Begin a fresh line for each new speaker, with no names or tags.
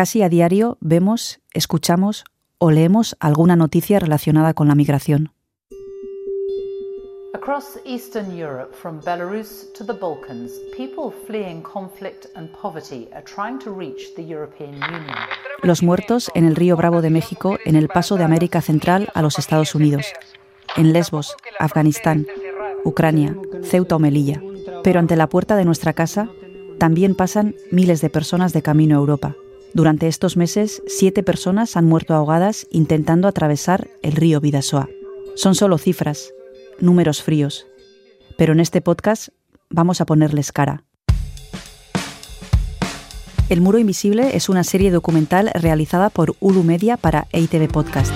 Casi a diario vemos, escuchamos o leemos alguna noticia relacionada con la migración.
Across Eastern Europe, from Belarus to the Balkans, people fleeing conflict and poverty are trying to reach the European Union.
Los muertos en el río Bravo de México en el paso de América Central a los Estados Unidos. En Lesbos, Afganistán, Ucrania, Ceuta o Melilla. Pero ante la puerta de nuestra casa también pasan miles de personas de camino a Europa. Durante estos meses, siete personas han muerto ahogadas intentando atravesar el río Vidasoa. Son solo cifras, números fríos. Pero en este podcast vamos a ponerles cara. El Muro Invisible es una serie documental realizada por Ulu Media para EITV Podcast.